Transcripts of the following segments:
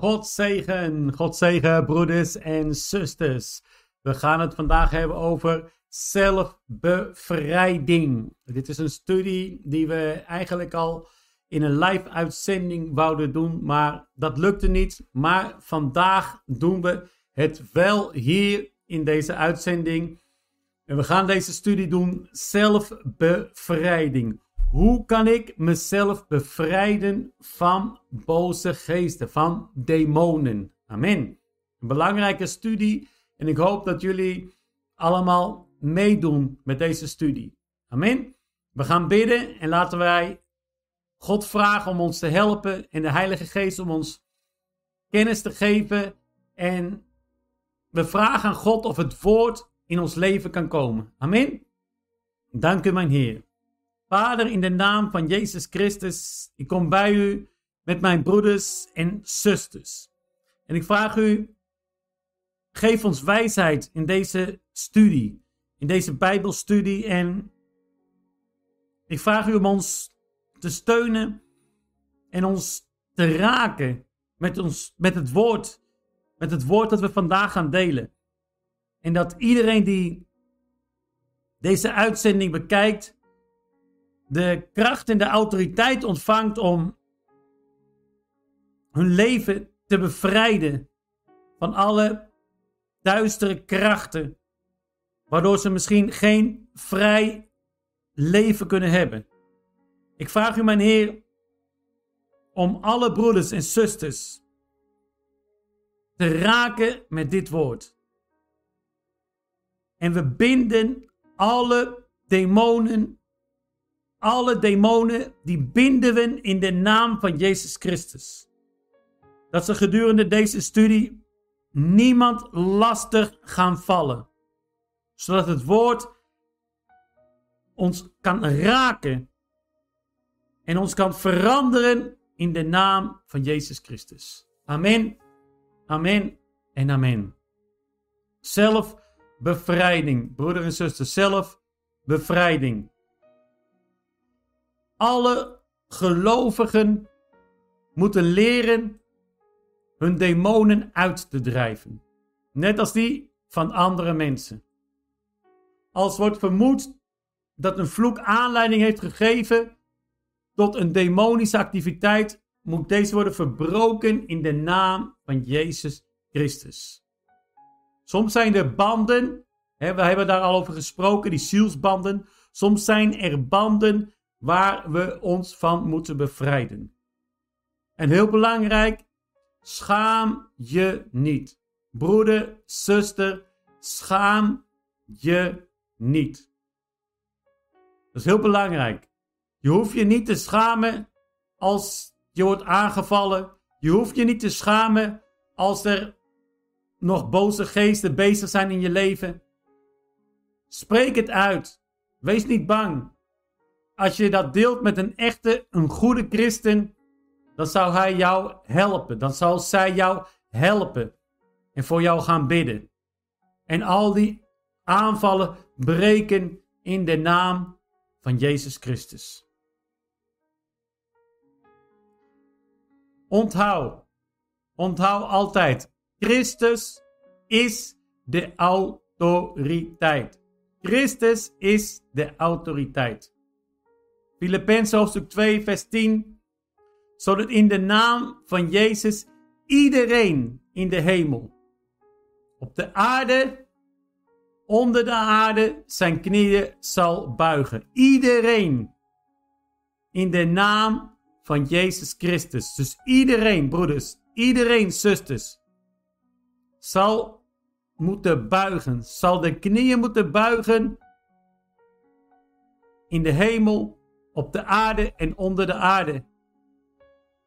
God zegen, God zegen, broeders en zusters. We gaan het vandaag hebben over zelfbevrijding. Dit is een studie die we eigenlijk al in een live uitzending wouden doen, maar dat lukte niet. Maar vandaag doen we het wel hier in deze uitzending. En we gaan deze studie doen, zelfbevrijding. Hoe kan ik mezelf bevrijden van boze geesten, van demonen? Amen. Een belangrijke studie en ik hoop dat jullie allemaal meedoen met deze studie. Amen. We gaan bidden en laten wij God vragen om ons te helpen en de Heilige Geest om ons kennis te geven. En we vragen aan God of het woord in ons leven kan komen. Amen. Dank u, mijn Heer. Vader, in de naam van Jezus Christus, ik kom bij u met mijn broeders en zusters. En ik vraag u, geef ons wijsheid in deze studie, in deze Bijbelstudie. En ik vraag u om ons te steunen en ons te raken met, ons, met het woord, met het woord dat we vandaag gaan delen. En dat iedereen die deze uitzending bekijkt, de kracht en de autoriteit ontvangt om hun leven te bevrijden van alle duistere krachten, waardoor ze misschien geen vrij leven kunnen hebben. Ik vraag u, mijn Heer, om alle broeders en zusters te raken met dit woord. En we binden alle demonen alle demonen, die binden we in de naam van Jezus Christus. Dat ze gedurende deze studie niemand lastig gaan vallen. Zodat het woord ons kan raken en ons kan veranderen in de naam van Jezus Christus. Amen, amen en amen. Zelfbevrijding, broeder en zuster, zelfbevrijding alle gelovigen moeten leren hun demonen uit te drijven. Net als die van andere mensen. Als wordt vermoed dat een vloek aanleiding heeft gegeven tot een demonische activiteit, moet deze worden verbroken in de naam van Jezus Christus. Soms zijn er banden, hè, we hebben daar al over gesproken, die zielsbanden. Soms zijn er banden waar we ons van moeten bevrijden. En heel belangrijk, schaam je niet. Broeder, zuster, schaam je niet. Dat is heel belangrijk. Je hoeft je niet te schamen als je wordt aangevallen. Je hoeft je niet te schamen als er nog boze geesten bezig zijn in je leven. Spreek het uit. Wees niet bang als je dat deelt met een echte, een goede christen, dan zou hij jou helpen. Dan zal zij jou helpen en voor jou gaan bidden. En al die aanvallen breken in de naam van Jezus Christus. Onthoud, onthoud altijd, Christus is de autoriteit. Christus is de autoriteit. Filippenzen hoofdstuk 2, vers 10. Zodat in de naam van Jezus iedereen in de hemel, op de aarde, onder de aarde, zijn knieën zal buigen. Iedereen in de naam van Jezus Christus. Dus iedereen, broeders, iedereen, zusters, zal moeten buigen, zal de knieën moeten buigen in de hemel op de aarde en onder de aarde.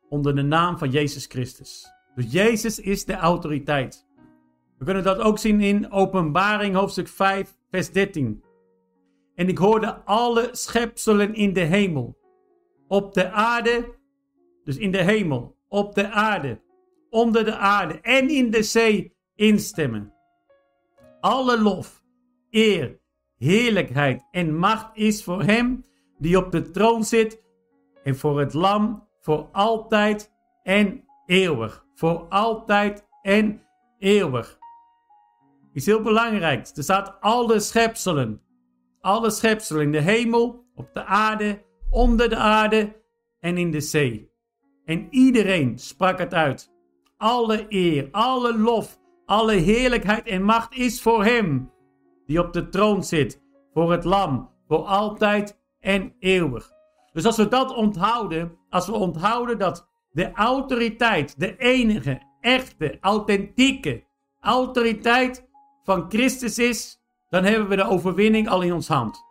Onder de naam van Jezus Christus. Dus Jezus is de autoriteit. We kunnen dat ook zien in Openbaring hoofdstuk 5, vers 13. En ik hoorde alle schepselen in de hemel, op de aarde, dus in de hemel, op de aarde, onder de aarde en in de zee instemmen. Alle lof, eer, heerlijkheid en macht is voor Hem die op de troon zit en voor het lam voor altijd en eeuwig. Voor altijd en eeuwig. Is heel belangrijk. Er staat alle schepselen. Alle schepselen in de hemel, op de aarde, onder de aarde en in de zee. En iedereen sprak het uit. Alle eer, alle lof, alle heerlijkheid en macht is voor Hem die op de troon zit, voor het Lam, voor altijd en eeuwig. Dus als we dat onthouden, als we onthouden dat de autoriteit, de enige, echte, authentieke autoriteit van Christus is, dan hebben we de overwinning al in ons hand.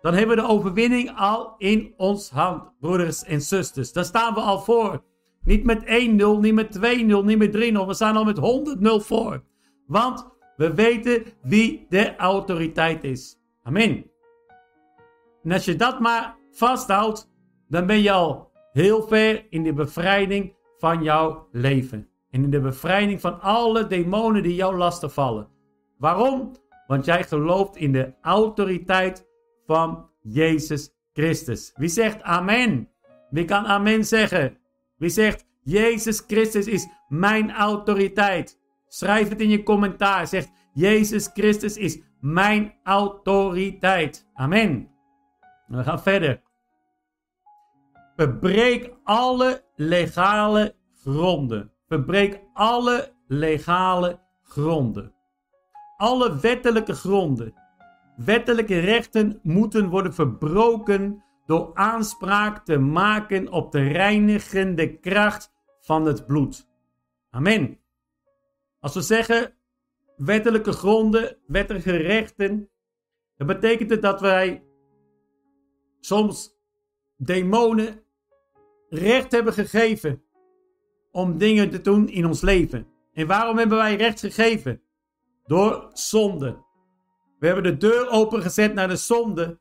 Dan hebben we de overwinning al in ons hand, broeders en zusters. Daar staan we al voor. Niet met 1-0, niet met 2-0, niet met 3-0. We staan al met 100-0 voor. Want we weten wie de autoriteit is. Amen. En als je dat maar vasthoudt, dan ben je al heel ver in de bevrijding van jouw leven. En in de bevrijding van alle demonen die jou lastig vallen. Waarom? Want jij gelooft in de autoriteit van Jezus Christus. Wie zegt amen? Wie kan amen zeggen? Wie zegt Jezus Christus is mijn autoriteit? Schrijf het in je commentaar. Zegt Jezus Christus is mijn autoriteit. Amen. We gaan verder. Verbreek alle legale gronden. Verbreek alle legale gronden. Alle wettelijke gronden. Wettelijke rechten moeten worden verbroken door aanspraak te maken op de reinigende kracht van het bloed. Amen. Als we zeggen wettelijke gronden, wettelijke rechten, dan betekent het dat wij soms demonen recht hebben gegeven om dingen te doen in ons leven. En waarom hebben wij recht gegeven? Door zonde. We hebben de deur opengezet naar de zonde.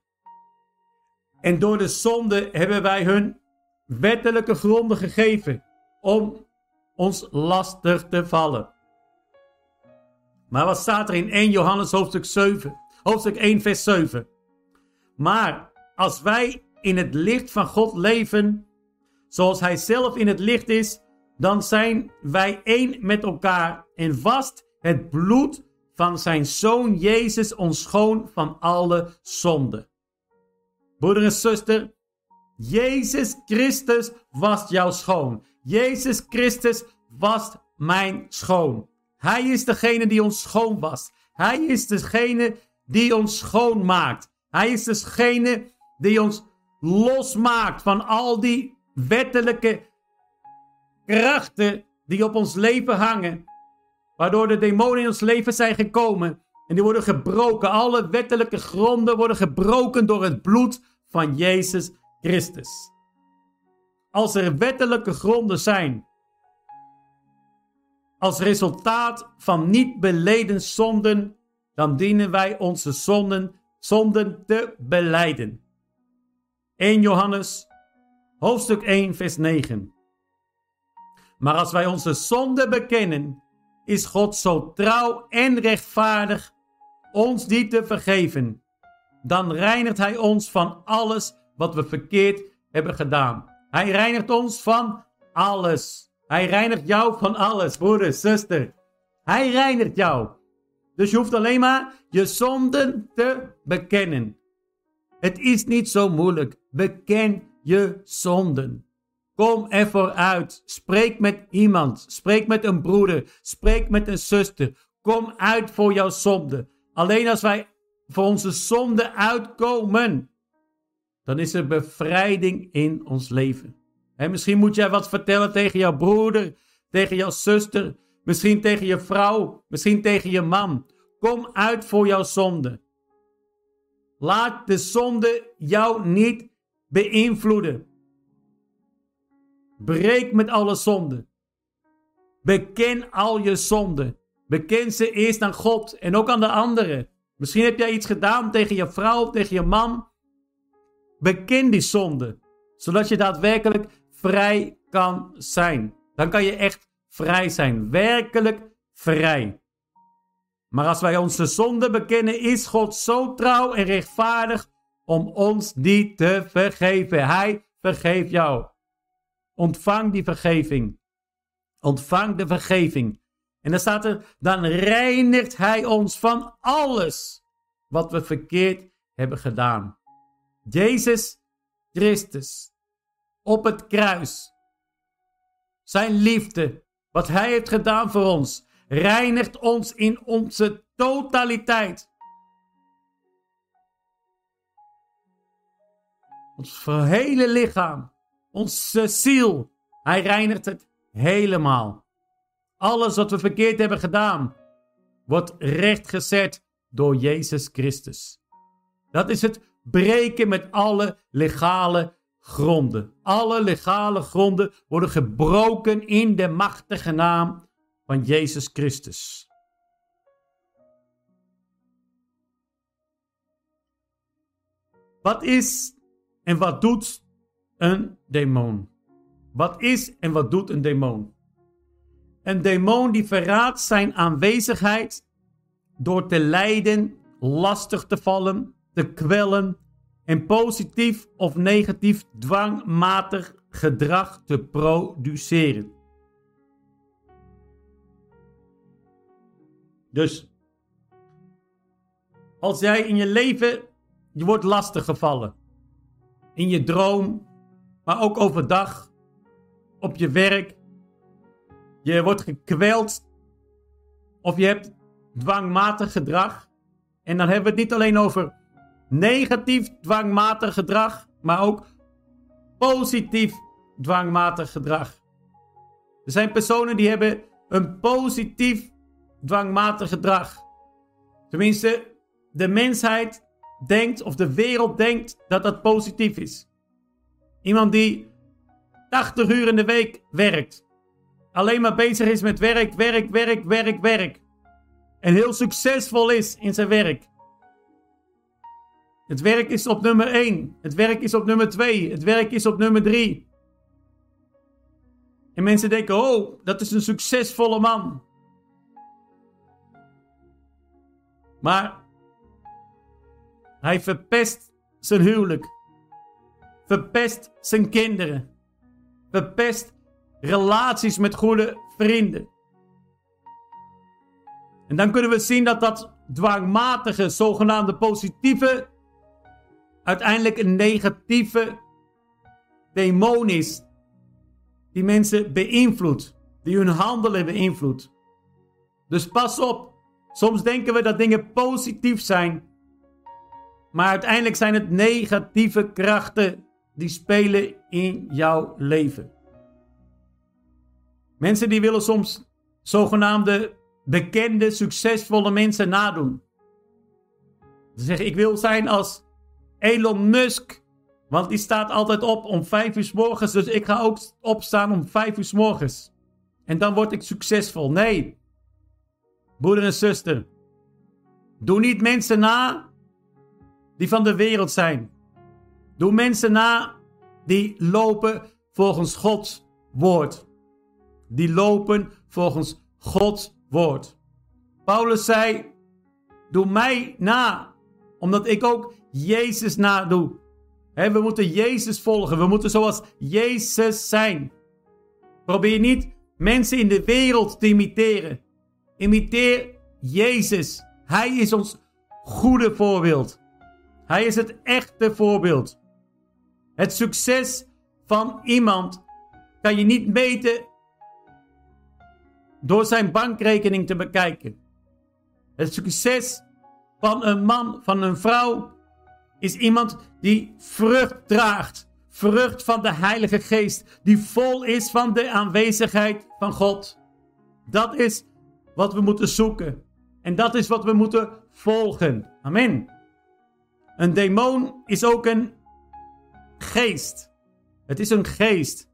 En door de zonde hebben wij hun wettelijke gronden gegeven om ons lastig te vallen. Maar wat staat er in 1 Johannes hoofdstuk 7? Hoofdstuk 1 vers 7. Maar als wij in het licht van God leven, zoals Hij zelf in het licht is, dan zijn wij één met elkaar en vast het bloed van zijn Zoon Jezus ons schoon van alle zonde. Broeder en zuster, Jezus Christus was jouw schoon. Jezus Christus was mijn schoon. Hij is degene die ons schoon was. Hij is degene die ons schoon maakt. Hij is degene die ons losmaakt van al die wettelijke krachten die op ons leven hangen. Waardoor de demonen in ons leven zijn gekomen. En die worden gebroken. Alle wettelijke gronden worden gebroken door het bloed van Jezus Christus. Als er wettelijke gronden zijn als resultaat van niet beleden zonden, dan dienen wij onze zonden, zonden te beleiden. 1 Johannes, hoofdstuk 1, vers 9. Maar als wij onze zonden bekennen, is God zo trouw en rechtvaardig ons die te vergeven. Dan reinigt Hij ons van alles wat we verkeerd hebben gedaan. Hij reinigt ons van alles. Hij reinigt jou van alles, broeder, zuster. Hij reinigt jou. Dus je hoeft alleen maar je zonden te bekennen. Het is niet zo moeilijk. Beken je zonden. Kom ervoor uit. Spreek met iemand. Spreek met een broeder. Spreek met een zuster. Kom uit voor jouw zonde. Alleen als wij voor onze zonde uitkomen, dan is er bevrijding in ons leven. En misschien moet jij wat vertellen tegen jouw broeder, tegen jouw zuster, misschien tegen je vrouw, misschien tegen je man. Kom uit voor jouw zonde. Laat de zonde jou niet beïnvloeden. Breek met alle zonden. Beken al je zonden. Beken ze eerst aan God en ook aan de anderen. Misschien heb jij iets gedaan tegen je vrouw, tegen je man. Beken die zonde, zodat je daadwerkelijk vrij kan zijn. Dan kan je echt vrij zijn. Werkelijk vrij. Maar als wij onze zonde bekennen, is God zo trouw en rechtvaardig om ons die te vergeven. Hij vergeeft jou. Ontvang die vergeving. Ontvang de vergeving. En dan staat er, dan reinigt hij ons van alles wat we verkeerd hebben gedaan. Jezus Christus op het kruis. Zijn liefde, wat hij heeft gedaan voor ons, reinigt ons in onze totaliteit. Ons hele lichaam, onze ziel, hij reinigt het helemaal. Alles wat we verkeerd hebben gedaan, wordt rechtgezet door Jezus Christus. Dat is het breken met alle legale gronden. Alle legale gronden worden gebroken in de machtige naam van Jezus Christus. Wat is en wat doet een demon? Wat is en wat doet een demon? Een demon die verraadt zijn aanwezigheid door te lijden, lastig te vallen, te kwellen en positief of negatief dwangmatig gedrag te produceren. Dus als jij in je leven, je wordt lastig gevallen. In je droom, maar ook overdag, op je werk. Je wordt gekweld of je hebt dwangmatig gedrag. En dan hebben we het niet alleen over negatief dwangmatig gedrag, maar ook positief dwangmatig gedrag. Er zijn personen die hebben een positief dwangmatig gedrag. Tenminste, de mensheid denkt of de wereld denkt dat dat positief is. Iemand die 80 uur in de week werkt. Alleen maar bezig is met werk, werk, werk, werk, werk. En heel succesvol is in zijn werk. Het werk is op nummer 1. Het werk is op nummer 2. Het werk is op nummer 3. En mensen denken, oh, dat is een succesvolle man. Maar hij verpest zijn huwelijk. Verpest zijn kinderen. Verpest relaties met goede vrienden. En dan kunnen we zien dat dat dwangmatige, zogenaamde positieve, uiteindelijk een negatieve demon is. Die mensen beïnvloedt. Die hun handelen beïnvloedt. Dus pas op. Soms denken we dat dingen positief zijn. Maar uiteindelijk zijn het negatieve krachten die spelen in jouw leven. Mensen die willen soms zogenaamde bekende, succesvolle mensen nadoen. Ze zeggen: Ik wil zijn als Elon Musk. Want die staat altijd op om 5 uur s morgens. Dus ik ga ook opstaan om 5 uur s morgens. En dan word ik succesvol. Nee. Broeder en zuster. Doe niet mensen na die van de wereld zijn. Doe mensen na die lopen volgens Gods woord. Die lopen volgens Gods woord. Paulus zei: Doe mij na, omdat ik ook Jezus nadoe. He, we moeten Jezus volgen. We moeten zoals Jezus zijn. Probeer niet mensen in de wereld te imiteren. Imiteer Jezus. Hij is ons goede voorbeeld. Hij is het echte voorbeeld. Het succes van iemand kan je niet meten door zijn bankrekening te bekijken. Het succes van een man, van een vrouw, is iemand die vrucht draagt. Vrucht van de Heilige Geest, die vol is van de aanwezigheid van God. Dat is wat we moeten zoeken. En dat is wat we moeten volgen. Amen. Een demon is ook een geest. Het is een geest.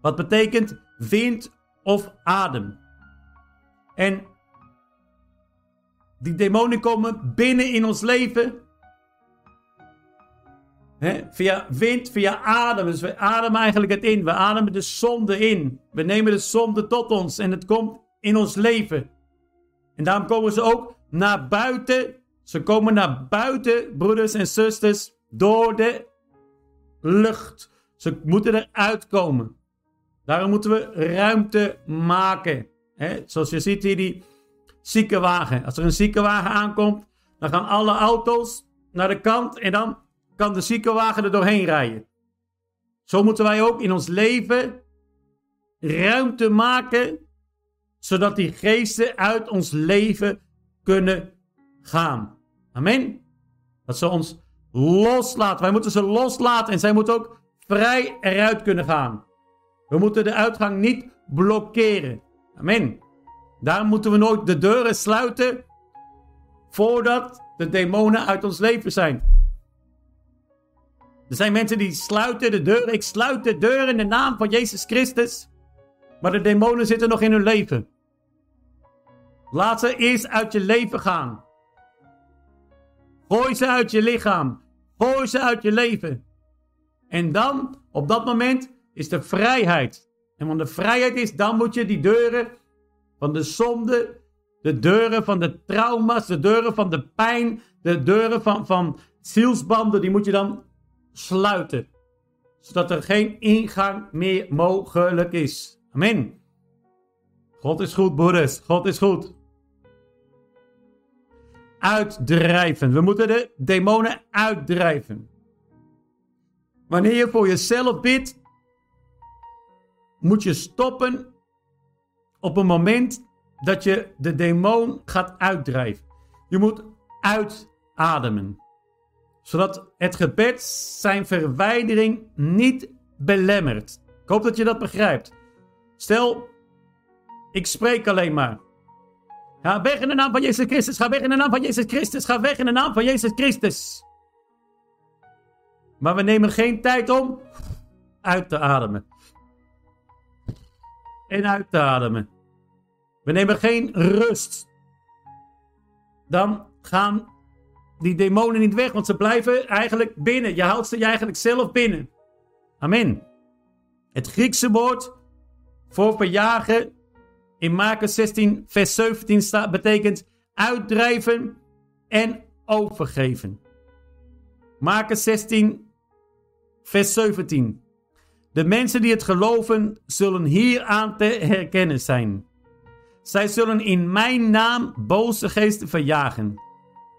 Wat betekent wind of adem. En die demonen komen binnen in ons leven. via wind, via adem. Dus we ademen eigenlijk het in. We ademen de zonde in. We nemen de zonde tot ons en het komt in ons leven. En daarom komen ze ook naar buiten. Ze komen naar buiten, broeders en zusters, door de lucht. Ze moeten eruit komen. Daarom moeten we ruimte maken. Hè? Zoals je ziet hier die ziekenwagen. Als er een ziekenwagen aankomt, dan gaan alle auto's naar de kant en dan kan de ziekenwagen er doorheen rijden. Zo moeten wij ook in ons leven ruimte maken, zodat die geesten uit ons leven kunnen gaan. Amen. Dat ze ons loslaten. Wij moeten ze loslaten en zij moeten ook vrij eruit kunnen gaan. We moeten de uitgang niet blokkeren. Amen. Daar moeten we nooit de deuren sluiten voordat de demonen uit ons leven zijn. Er zijn mensen die sluiten de deuren. Ik sluit de deur in de naam van Jezus Christus. Maar de demonen zitten nog in hun leven. Laat ze eerst uit je leven gaan. Gooi ze uit je lichaam. Gooi ze uit je leven. En dan, op dat moment, is de vrijheid. En wanneer de vrijheid is, dan moet je die deuren van de zonde, de deuren van de trauma's, de deuren van de pijn, de deuren van, van zielsbanden, die moet je dan sluiten. Zodat er geen ingang meer mogelijk is. Amen. God is goed, broeders. God is goed. Uitdrijven. We moeten de demonen uitdrijven. Wanneer je voor jezelf bidt, moet je stoppen op een moment dat je de demon gaat uitdrijven. Je moet uitademen, zodat het gebed zijn verwijdering niet belemmert. Ik hoop dat je dat begrijpt. Stel, ik spreek alleen maar. Ga weg in de naam van Jezus Christus. Ga weg in de naam van Jezus Christus. Ga weg in de naam van Jezus Christus. Maar we nemen geen tijd om uit te ademen. En uit te ademen. We nemen geen rust. Dan gaan die demonen niet weg, want ze blijven eigenlijk binnen. Je houdt ze eigenlijk zelf binnen. Amen. Het Griekse woord voor verjagen in Marcus 16, vers 17 staat, betekent uitdrijven en overgeven. Marcus 16, vers 17. De mensen die het geloven zullen hieraan te herkennen zijn. Zij zullen in mijn naam boze geesten verjagen.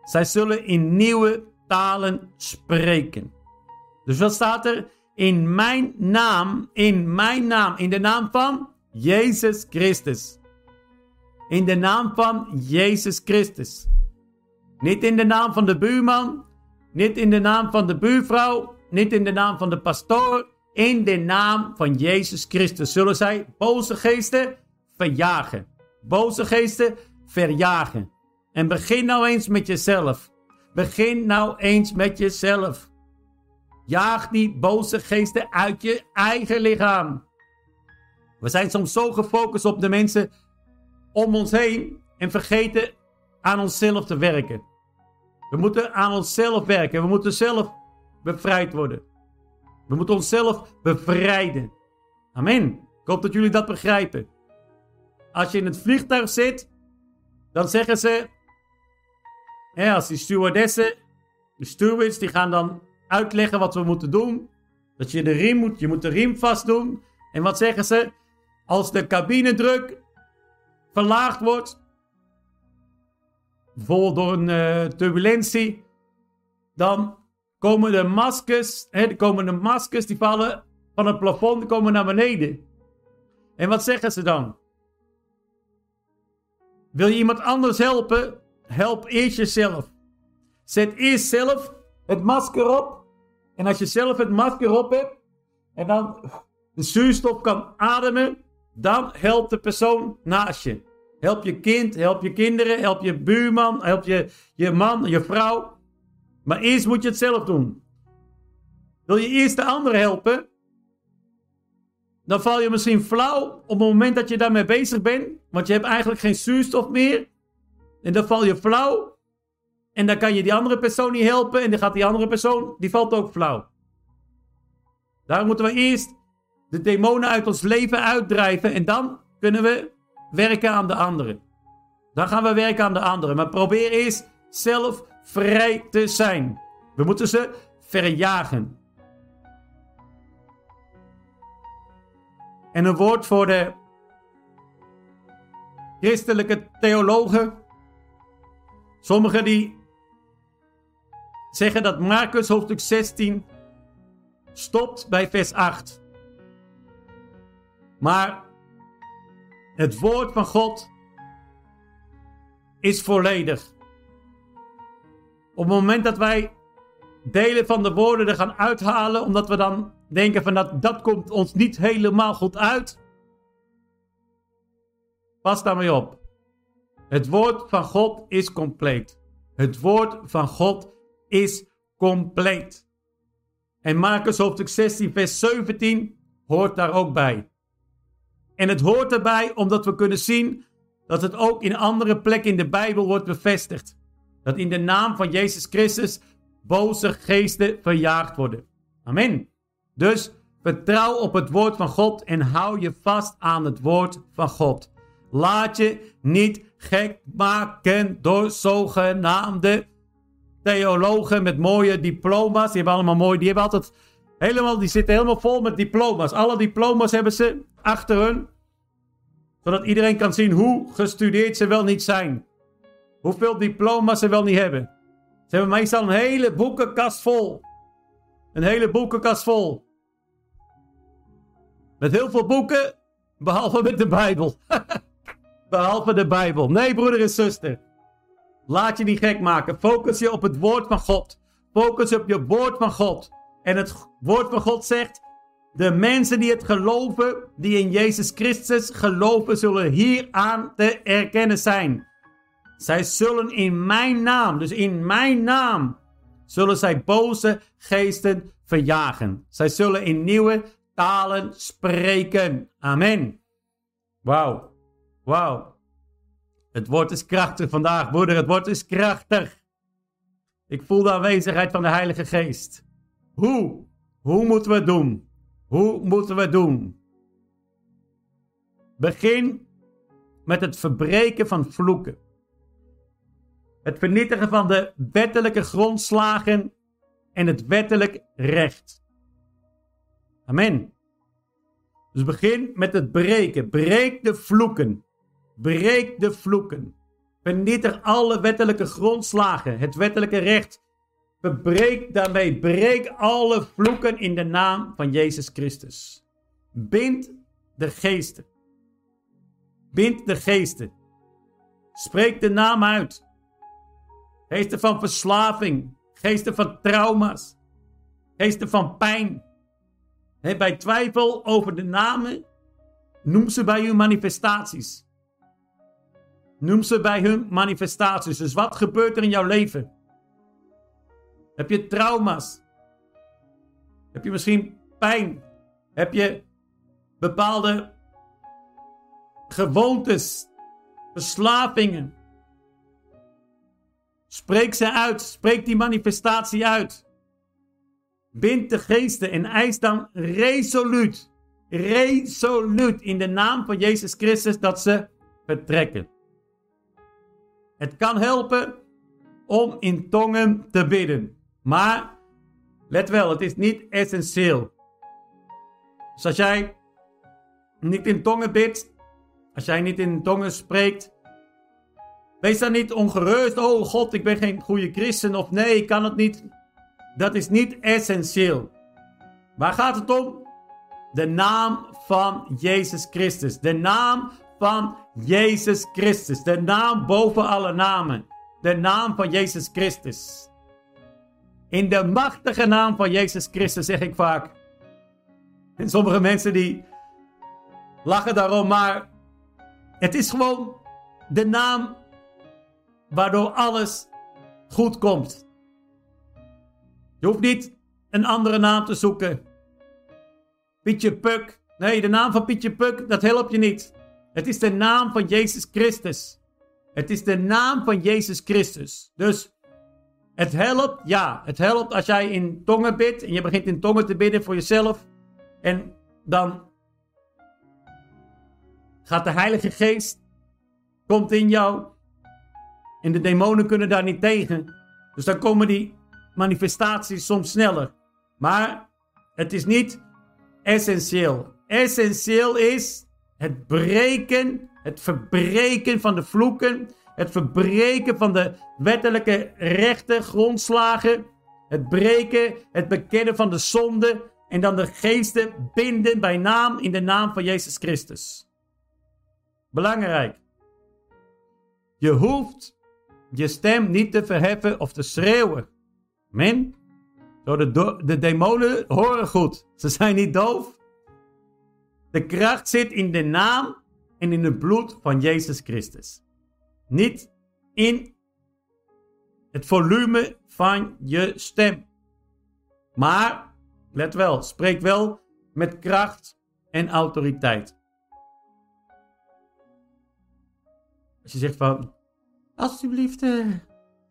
Zij zullen in nieuwe talen spreken. Dus wat staat er? In mijn naam, in mijn naam, in de naam van Jezus Christus. In de naam van Jezus Christus. Niet in de naam van de buurman, niet in de naam van de buurvrouw, niet in de naam van de pastoor. In de naam van Jezus Christus zullen zij boze geesten verjagen. Boze geesten verjagen. En begin nou eens met jezelf. Begin nou eens met jezelf. Jaag die boze geesten uit je eigen lichaam. We zijn soms zo gefocust op de mensen om ons heen en vergeten aan onszelf te werken. We moeten aan onszelf werken. We moeten zelf bevrijd worden. We moeten onszelf bevrijden. Amen. Ik hoop dat jullie dat begrijpen. Als je in het vliegtuig zit, dan zeggen ze, hè, als die stewardessen, de stewards, die gaan dan uitleggen wat we moeten doen. Dat je de riem moet, je moet de riem vast doen. En wat zeggen ze? Als de cabinedruk verlaagd wordt, bijvoorbeeld door een uh, turbulentie, dan komen de maskers, hè, komen de maskers die vallen van het plafond, komen naar beneden. En wat zeggen ze dan? Wil je iemand anders helpen? Help eerst jezelf. Zet eerst zelf het masker op. En als je zelf het masker op hebt en dan de zuurstof kan ademen, dan helpt de persoon naast je. Help je kind, help je kinderen, help je buurman, help je, je man, je vrouw. Maar eerst moet je het zelf doen. Wil je eerst de ander helpen? Dan val je misschien flauw op het moment dat je daarmee bezig bent. Want je hebt eigenlijk geen zuurstof meer. En dan val je flauw. En dan kan je die andere persoon niet helpen. En dan gaat die andere persoon, die valt ook flauw. Daar moeten we eerst de demonen uit ons leven uitdrijven. En dan kunnen we werken aan de anderen. Dan gaan we werken aan de anderen. Maar probeer eerst zelf vrij te zijn. We moeten ze verjagen. En een woord voor de christelijke theologen. Sommigen die zeggen dat Marcus hoofdstuk 16 stopt bij vers 8. Maar het woord van God is volledig. Op het moment dat wij delen van de woorden er gaan uithalen, omdat we dan denken van dat, dat komt ons niet helemaal goed uit. Pas daarmee op. Het woord van God is compleet. Het woord van God is compleet. En Marcus hoofdstuk 16 vers 17 hoort daar ook bij. En het hoort erbij omdat we kunnen zien dat het ook in andere plekken in de Bijbel wordt bevestigd. Dat in de naam van Jezus Christus boze geesten verjaagd worden. Amen. Dus vertrouw op het woord van God en hou je vast aan het woord van God. Laat je niet gek maken door zogenaamde theologen met mooie diploma's. Die hebben allemaal mooi, die hebben altijd helemaal, die zitten helemaal vol met diploma's. Alle diploma's hebben ze achter hun. Zodat iedereen kan zien hoe gestudeerd ze wel niet zijn. Hoeveel diploma's ze wel niet hebben. Ze hebben meestal een hele boekenkast vol. Een hele boekenkast vol. Met heel veel boeken, behalve met de Bijbel. behalve de Bijbel. Nee, broeder en zuster. Laat je niet gek maken. Focus je op het woord van God. Focus op je woord van God. En het woord van God zegt: de mensen die het geloven, die in Jezus Christus geloven, zullen hieraan te erkennen zijn. Zij zullen in mijn naam, dus in mijn naam, zullen zij boze geesten verjagen. Zij zullen in nieuwe talen spreken. Amen. Wauw. Wauw. Het woord is krachtig vandaag, broeder. Het woord is krachtig. Ik voel de aanwezigheid van de Heilige Geest. Hoe? Hoe moeten we het doen? Hoe moeten we het doen? Begin met het verbreken van vloeken. Het vernietigen van de wettelijke grondslagen en het wettelijk recht. Amen. Dus begin met het breken. Breek de vloeken. Breek de vloeken. Vernietig alle wettelijke grondslagen, het wettelijke recht. Verbreek daarmee, breek alle vloeken in de naam van Jezus Christus. Bind de geesten. Bind de geesten. Spreek de naam uit. Geesten van verslaving, geesten van trauma's, geesten van pijn. bij twijfel over de namen, noem ze bij uw manifestaties. Noem ze bij hun manifestaties. Dus wat gebeurt er in jouw leven? Heb je trauma's? Heb je misschien pijn? Heb je bepaalde gewoontes, verslavingen? Spreek ze uit. Spreek die manifestatie uit. Bind de geesten en eis dan resoluut, resoluut in de naam van Jezus Christus dat ze vertrekken. Het kan helpen om in tongen te bidden. Maar let wel, het is niet essentieel. Dus als jij niet in tongen bidt, als jij niet in tongen spreekt, wees dan niet ongerust. Oh God, ik ben geen goede christen of nee, ik kan het niet. Dat is niet essentieel. Waar gaat het om? De naam van Jezus Christus. De naam van Jezus Christus. De naam boven alle namen. De naam van Jezus Christus. In de machtige naam van Jezus Christus zeg ik vaak. En sommige mensen die lachen daarom, maar het is gewoon de naam waardoor alles goed komt. Je hoeft niet een andere naam te zoeken. Pietje Puk. Nee, de naam van Pietje Puk, dat helpt je niet. Het is de naam van Jezus Christus. Het is de naam van Jezus Christus. Dus het helpt, ja, het helpt als jij in tongen bidt en je begint in tongen te bidden voor jezelf. En dan gaat de Heilige Geest, komt in jou. En de demonen kunnen daar niet tegen. Dus dan komen die manifestaties soms sneller. Maar het is niet essentieel. essentieel is het breken, het verbreken van de vloeken, het verbreken van de wettelijke rechten, grondslagen, het breken, het bekennen van de zonde en dan de geesten binden bij naam in de naam van Jezus Christus. Belangrijk. Je hoeft je stem niet te verheffen of te schreeuwen. Men, de, de demonen horen goed. Ze zijn niet doof. De kracht zit in de naam en in het bloed van Jezus Christus. Niet in het volume van je stem. Maar, let wel, spreek wel met kracht en autoriteit. Als je zegt van, alsjeblieft, uh,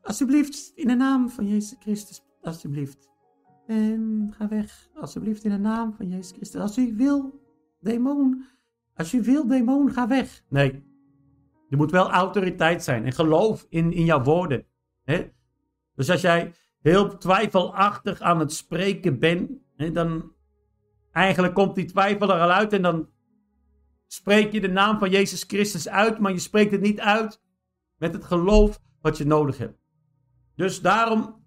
alsjeblieft, in de naam van Jezus Christus, alsjeblieft. En ga weg, alsjeblieft, in de naam van Jezus Christus. Als u wil, demon, als je wil, demon, ga weg. Nee, er moet wel autoriteit zijn en geloof in, in jouw woorden. Hè? Dus als jij heel twijfelachtig aan het spreken bent, hè, dan eigenlijk komt die twijfel er al uit en dan spreek je de naam van Jezus Christus uit, maar je spreekt het niet uit met het geloof wat je nodig hebt. Dus daarom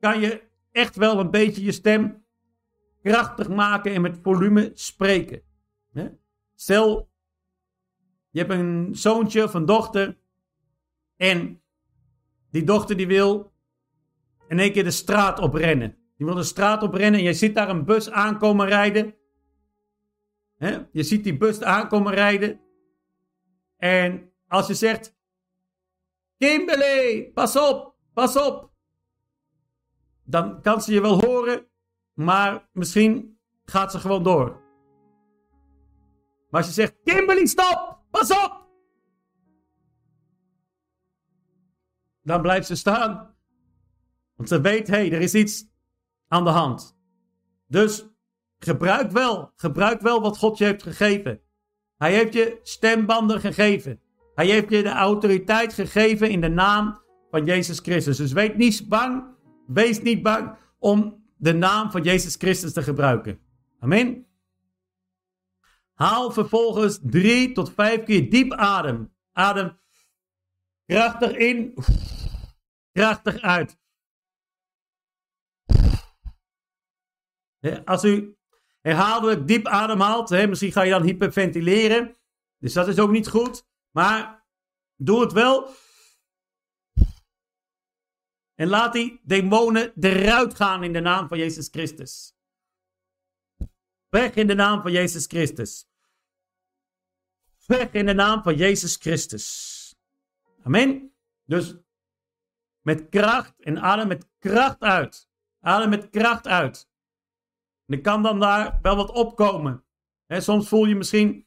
kan je echt wel een beetje je stem krachtig maken en met volume spreken. Stel, je hebt een zoontje of een dochter en die dochter die wil in één keer de straat oprennen. Die wil de straat oprennen en je ziet daar een bus aankomen rijden. Je ziet die bus aankomen rijden. En als je zegt, Kimberly, pas op, pas op. Dan kan ze je wel horen, maar misschien gaat ze gewoon door. Maar als je zegt, Kimberly, stop, pas op. Dan blijft ze staan. Want ze weet, hé, hey, er is iets aan de hand. Dus gebruik wel, gebruik wel wat God je heeft gegeven. Hij heeft je stembanden gegeven. Hij heeft je de autoriteit gegeven in de naam van Jezus Christus. Dus wees niet bang, wees niet bang om de naam van Jezus Christus te gebruiken. Amen. Haal vervolgens drie tot vijf keer diep adem. Adem krachtig in, krachtig uit. Als u herhaaldelijk diep ademhaalt, misschien ga je dan hyperventileren. Dus dat is ook niet goed. Maar doe het wel. En laat die demonen eruit gaan in de naam van Jezus Christus. Weg in de naam van Jezus Christus. Weg in de naam van Jezus Christus. Amen. Dus met kracht en adem met kracht uit. Adem met kracht uit. En er kan dan daar wel wat opkomen. Soms voel je misschien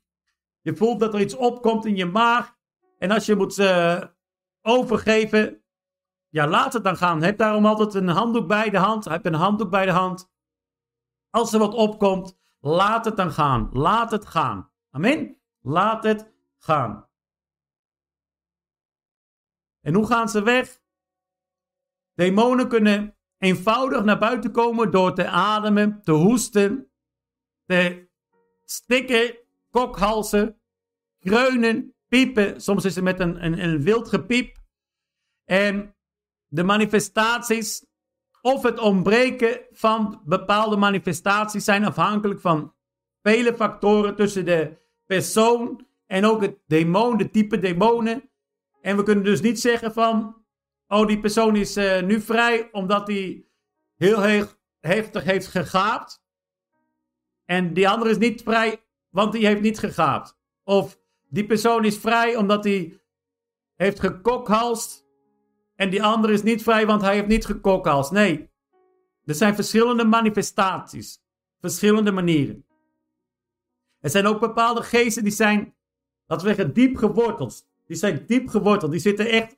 je voelt dat er iets opkomt in je maag. En als je moet uh, overgeven, ja, laat het dan gaan. Heb daarom altijd een handdoek bij de hand. Heb een handdoek bij de hand. Als er wat opkomt, laat het dan gaan. Laat het gaan. Amen. Laat het gaan. En hoe gaan ze weg? Demonen kunnen eenvoudig naar buiten komen door te ademen, te hoesten, te stikken kokhalzen, kreunen, piepen. Soms is het met een, een, een wild gepiep. En de manifestaties of het ontbreken van bepaalde manifestaties zijn afhankelijk van vele factoren tussen de persoon en ook het demon, de type demonen. En we kunnen dus niet zeggen van, oh die persoon is uh, nu vrij omdat hij heel heftig heeft gegaapt. En die andere is niet vrij want die heeft niet gegaapt. Of die persoon is vrij omdat hij heeft gekokhalst. En die andere is niet vrij want hij heeft niet gekokhalst. Nee, er zijn verschillende manifestaties. Verschillende manieren. Er zijn ook bepaalde geesten die zijn, laten we zeggen, diep geworteld. Die zijn diep geworteld. Die zitten echt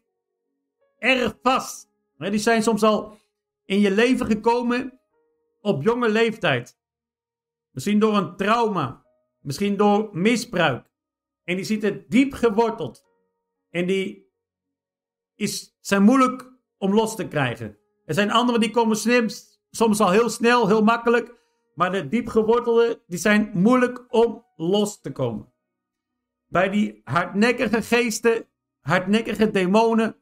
erg vast. Die zijn soms al in je leven gekomen op jonge leeftijd. Misschien door een trauma. Misschien door misbruik. En die zitten diep geworteld. En die is, zijn moeilijk om los te krijgen. Er zijn anderen die komen snel, soms al heel snel, heel makkelijk Maar de diepgewortelde, die zijn moeilijk om los te komen. Bij die hardnekkige geesten, hardnekkige demonen,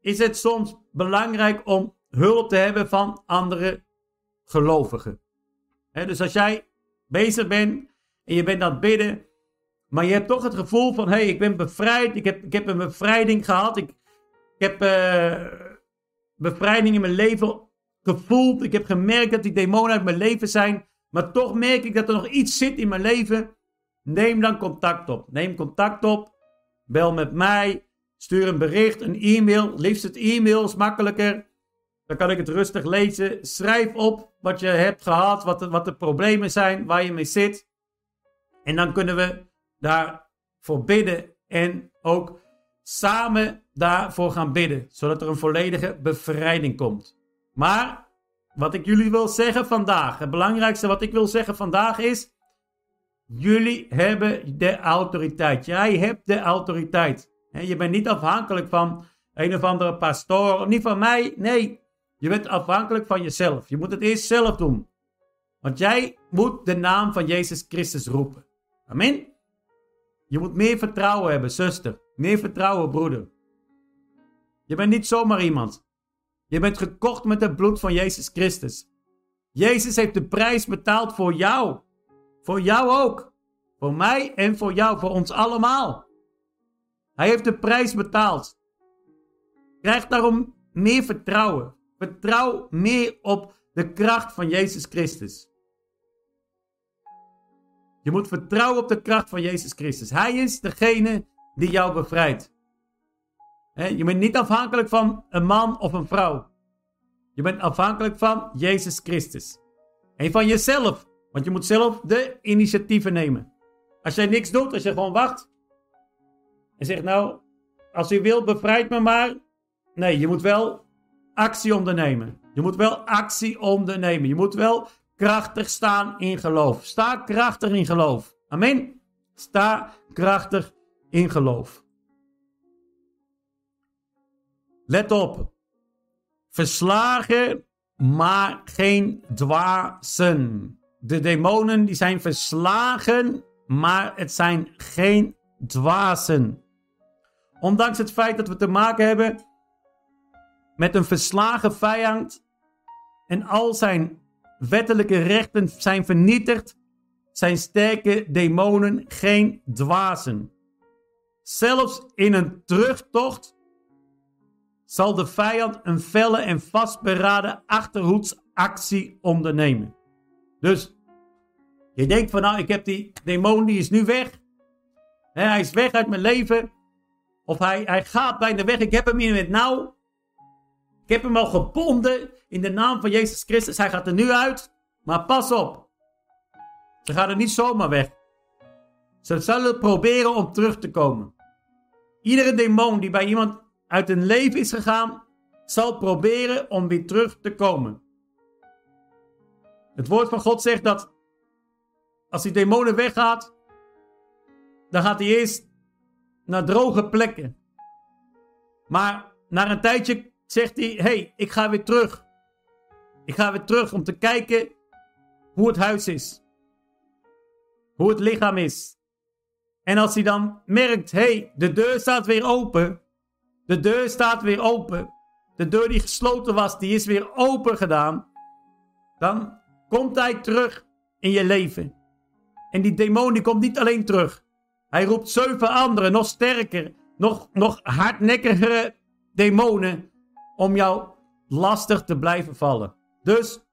is het soms belangrijk om hulp te hebben van andere gelovigen. dus als jij bezig bent en je bent aan het bidden, maar je hebt toch het gevoel van: hé, hey, ik ben bevrijd, ik heb, ik heb een bevrijding gehad, ik, ik heb uh, bevrijding in mijn leven gevoeld, ik heb gemerkt dat die demonen uit mijn leven zijn, maar toch merk ik dat er nog iets zit in mijn leven. Neem dan contact op. Neem contact op. Bel met mij. Stuur een bericht, een e-mail. Liefst het e-mail is makkelijker. Dan kan ik het rustig lezen. Schrijf op wat je hebt gehad, wat de, wat de problemen zijn, waar je mee zit. En dan kunnen we daarvoor bidden en ook samen daarvoor gaan bidden, zodat er een volledige bevrijding komt. Maar wat ik jullie wil zeggen vandaag, het belangrijkste wat ik wil zeggen vandaag is, jullie hebben de autoriteit. Jij hebt de autoriteit. Je bent niet afhankelijk van een of andere pastoor, niet van mij. Nee, je bent afhankelijk van jezelf. Je moet het eerst zelf doen. Want jij moet de naam van Jezus Christus roepen. Amen. Je moet meer vertrouwen hebben, zuster. Meer vertrouwen, broeder. Je bent niet zomaar iemand. Je bent gekocht met het bloed van Jezus Christus. Jezus heeft de prijs betaald voor jou. Voor jou ook. Voor mij en voor jou, voor ons allemaal. Hij heeft de prijs betaald. Krijg daarom meer vertrouwen. Vertrouw meer op de kracht van Jezus Christus. Je moet vertrouwen op de kracht van Jezus Christus. Hij is degene die jou bevrijdt. Je bent niet afhankelijk van een man of een vrouw. Je bent afhankelijk van Jezus Christus. En van jezelf. Want je moet zelf de initiatieven nemen. Als jij niks doet, als je gewoon wacht. En zegt nou, als u wilt, bevrijd me maar. Nee, je moet wel actie ondernemen. Je moet wel actie ondernemen. Je moet wel krachtig staan in geloof. Sta krachtig in geloof. Amen. Sta krachtig in geloof. Let op. Verslagen, maar geen dwazen. De demonen die zijn verslagen, maar het zijn geen dwazen. Ondanks het feit dat we te maken hebben met een verslagen vijand en al zijn wettelijke rechten zijn vernietigd, zijn sterke demonen geen dwazen. Zelfs in een terugtocht zal de vijand een felle en vastberaden achterhoedsactie ondernemen. Dus je denkt van nou, ik heb die demon, die is nu weg. hij is weg uit mijn leven. Of hij, hij gaat bijna weg. Ik heb hem in het nauw. Ik heb hem al gebonden in de naam van Jezus Christus. Hij gaat er nu uit. Maar pas op. Ze gaan er niet zomaar weg. Ze zullen proberen om terug te komen. Iedere demon die bij iemand uit een leven is gegaan, zal proberen om weer terug te komen. Het woord van God zegt dat als die demonen weggaat, dan gaat hij eerst naar droge plekken. Maar na een tijdje zegt hij: hey, ik ga weer terug. Ik ga weer terug om te kijken hoe het huis is. Hoe het lichaam is. En als hij dan merkt: hey, de deur staat weer open. De deur staat weer open. De deur die gesloten was, die is weer open gedaan. Dan komt hij terug in je leven. En die demon die komt niet alleen terug. Hij roept zeven andere, nog sterker, nog, nog hardnekkigere demonen om jou lastig te blijven vallen. Dus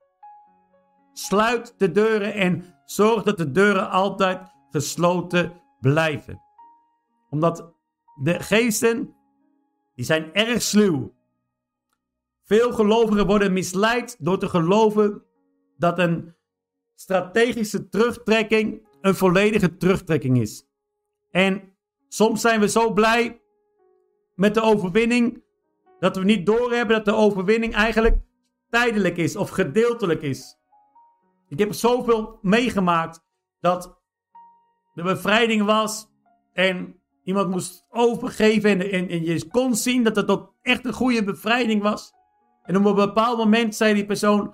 sluit de deuren en zorg dat de deuren altijd gesloten blijven. Omdat de geesten, die zijn erg sluw. Veel gelovigen worden misleid door te geloven dat een strategische terugtrekking een volledige terugtrekking is. En soms zijn we zo blij met de overwinning dat we niet doorhebben dat de overwinning eigenlijk tijdelijk is of gedeeltelijk is. Ik heb zoveel meegemaakt dat de bevrijding was en iemand moest overgeven en, en, en je kon zien dat het ook echt een goede bevrijding was. En op een bepaald moment zei die persoon,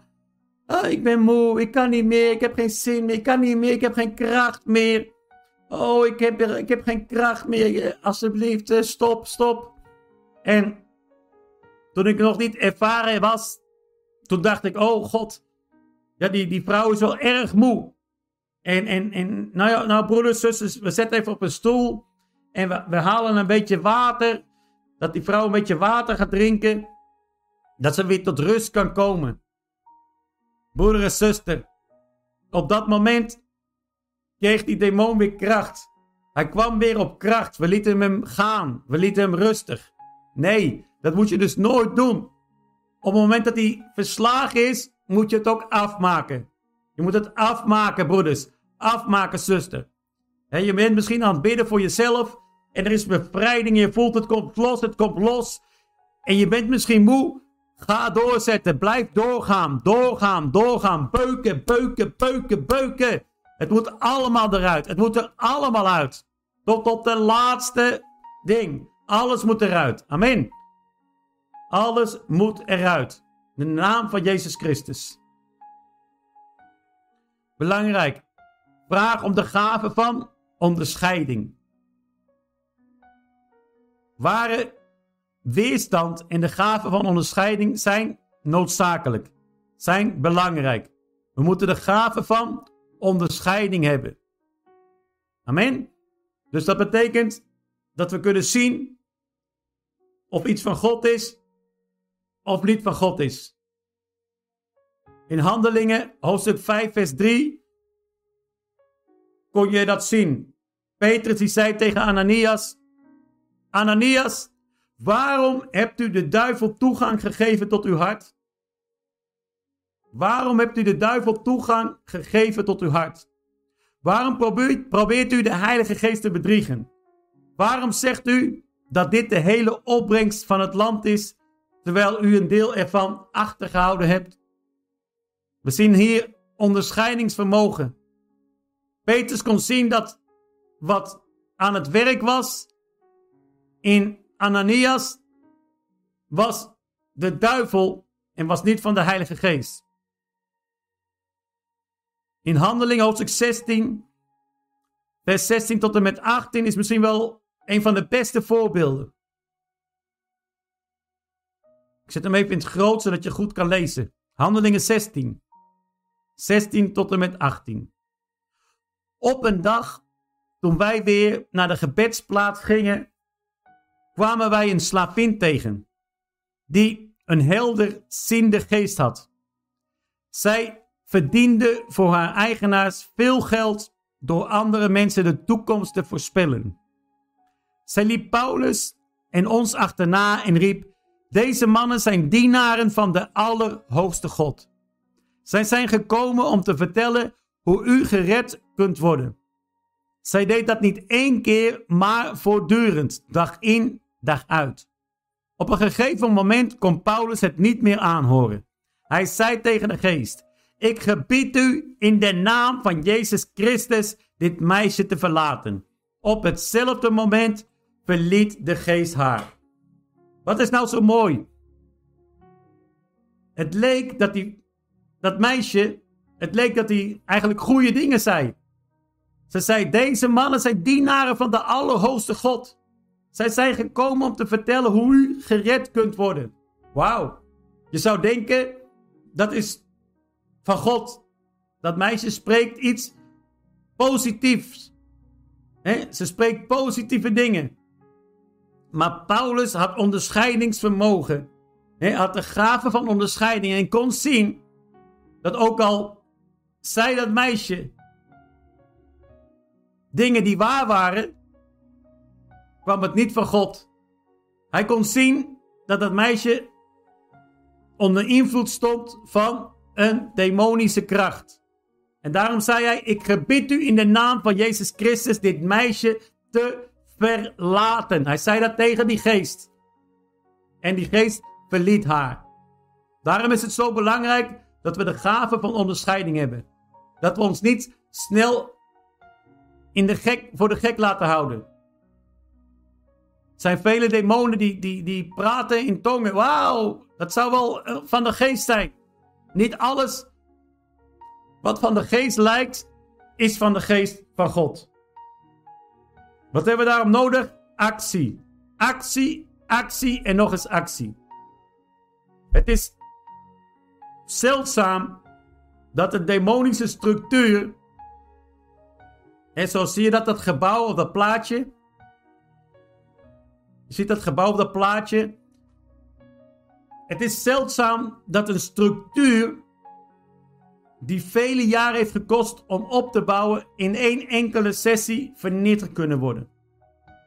Oh, ik ben moe, ik kan niet meer, ik heb geen zin meer, ik kan niet meer, ik heb geen kracht meer. Oh, ik heb, ik heb geen kracht meer. Alsjeblieft, eh, stop, stop. En toen ik nog niet ervaren was, toen dacht ik, oh God, ja, die, die vrouw is wel erg moe. En, en, en nou ja, nou broeders, zusters, we zetten even op een stoel en we, we halen een beetje water. Dat die vrouw een beetje water gaat drinken. Dat ze weer tot rust kan komen. Broeder en zuster, op dat moment kreeg die demon weer kracht. Hij kwam weer op kracht. We lieten hem gaan. We lieten hem rustig. Nee, dat moet je dus nooit doen. Op het moment dat hij verslagen is, moet je het ook afmaken. Je moet het afmaken, broeders. Afmaken, zuster. Je bent misschien aan het bidden voor jezelf. En er is bevrijding. Je voelt het komt los, het komt los. En je bent misschien moe. Ga doorzetten. Blijf doorgaan. Doorgaan, doorgaan. Beuken, beuken, beuken, beuken. Het moet allemaal eruit. Het moet er allemaal uit. Tot op de laatste ding. Alles moet eruit. Amen. Alles moet eruit. In de naam van Jezus Christus. Belangrijk. Vraag om de gave van onderscheiding. Ware weerstand en de gave van onderscheiding zijn noodzakelijk. Zijn belangrijk. We moeten de gave van onderscheiding hebben. Amen. Dus dat betekent dat we kunnen zien of iets van God is of niet van God is. In Handelingen, hoofdstuk 5, vers 3, kon je dat zien. Petrus die zei tegen Ananias, Ananias, waarom hebt u de duivel toegang gegeven tot uw hart? Waarom hebt u de duivel toegang gegeven tot uw hart? Waarom probeert, probeert u de Heilige Geest te bedriegen? Waarom zegt u dat dit de hele opbrengst van het land is, terwijl u een deel ervan achtergehouden hebt? We zien hier onderscheidingsvermogen. Petrus kon zien dat wat aan het werk was in Ananias was de duivel en was niet van de Heilige Geest. In Handeling hoofdstuk 16, vers 16 tot en met 18 is misschien wel een van de beste voorbeelden. Ik zet hem even in het groot, zodat je goed kan lezen. Handelingen 16. 16 tot en met 18. Op een dag, toen wij weer naar de gebedsplaats gingen, kwamen wij een slavin tegen, die een helder ziende geest had. Zij verdiende voor haar eigenaars veel geld door andere mensen de toekomst te voorspellen. Zij liep Paulus en ons achterna en riep: Deze mannen zijn dienaren van de Allerhoogste God. Zij zijn gekomen om te vertellen hoe u gered kunt worden. Zij deed dat niet één keer, maar voortdurend, dag in, dag uit. Op een gegeven moment kon Paulus het niet meer aanhoren. Hij zei tegen de geest: ik gebied u in de naam van Jezus Christus dit meisje te verlaten. Op hetzelfde moment verliet de geest haar. Wat is nou zo mooi? Het leek dat die, dat meisje, het leek dat hij eigenlijk goede dingen zei. Ze zei, deze mannen zijn dienaren van de Allerhoogste God. Zij zijn gekomen om te vertellen hoe u gered kunt worden. Wauw. Je zou denken, dat is van God. Dat meisje spreekt iets positiefs. Ze spreekt positieve dingen. Maar Paulus had onderscheidingsvermogen. Hij had de gave van onderscheiding en kon zien dat ook al zei dat meisje dingen die waar waren, kwam het niet van God. Hij kon zien dat dat meisje onder invloed stond van een demonische kracht. En daarom zei hij: Ik gebied u in de naam van Jezus Christus dit meisje te verlaten. Hij zei dat tegen die geest. En die geest verliet haar. Daarom is het zo belangrijk dat we de gave van onderscheiding hebben. Dat we ons niet snel in de gek, voor de gek laten houden. Er zijn vele demonen die, die, die praten in tongen. Wauw, dat zou wel eh, van de geest zijn. Niet alles Wat van de geest lijkt, is van de geest van God. Wat hebben we daarom nodig? Actie. Actie, actie en nog eens actie. Het is zeldzaam dat de demonische structuur, en zo zie je dat dat gebouw op dat plaatje, je ziet dat gebouw op dat plaatje, het is zeldzaam dat een structuur die vele jaren heeft gekost om op te bouwen, in één enkele sessie vernietigd kunnen worden.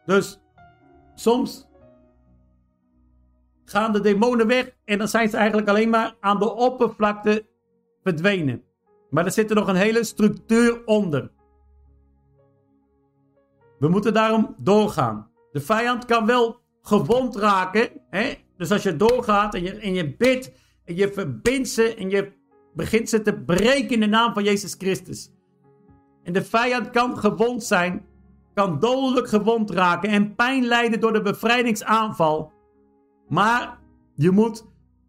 Dus soms gaan de demonen weg en dan zijn ze eigenlijk alleen maar aan de oppervlakte verdwenen. Maar er zit er nog een hele structuur onder. We moeten daarom doorgaan. De vijand kan wel gewond raken. Hè? Dus als je doorgaat en je, en je bidt en je verbindt ze en je begint ze te breken in de naam van Jezus Christus. En de vijand kan gewond zijn, kan dodelijk gewond raken en pijn lijden door de bevrijdingsaanval. Maar je moet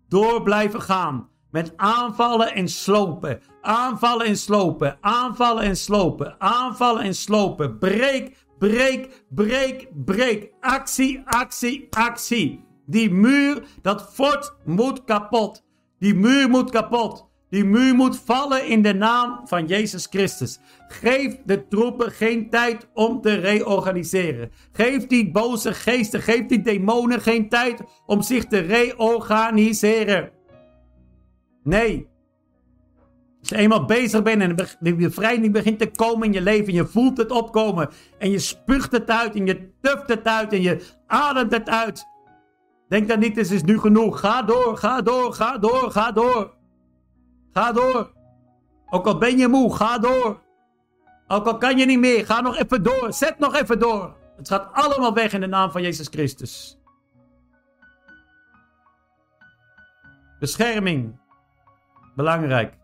door blijven gaan. Met aanvallen en slopen. Aanvallen en slopen. Aanvallen en slopen. Aanvallen en slopen. Breek, breek, breek, breek. Actie, actie, actie. Die muur, dat fort moet kapot. Die muur moet kapot. Die muur moet vallen in de naam van Jezus Christus. Geef de troepen geen tijd om te reorganiseren. Geef die boze geesten, geef die demonen geen tijd om zich te reorganiseren. Nee. Als je eenmaal bezig bent en de bevrijding begint te komen in je leven, je voelt het opkomen en je spuugt het uit en je tuft het uit en je ademt het uit. Denk dan niet, het is nu genoeg. Ga door, ga door, ga door, ga door. Ga door. Ook al ben je moe, ga door. Ook al kan je niet meer, ga nog even door. Zet nog even door. Het gaat allemaal weg in de naam van Jezus Christus. Bescherming. Belangrijk.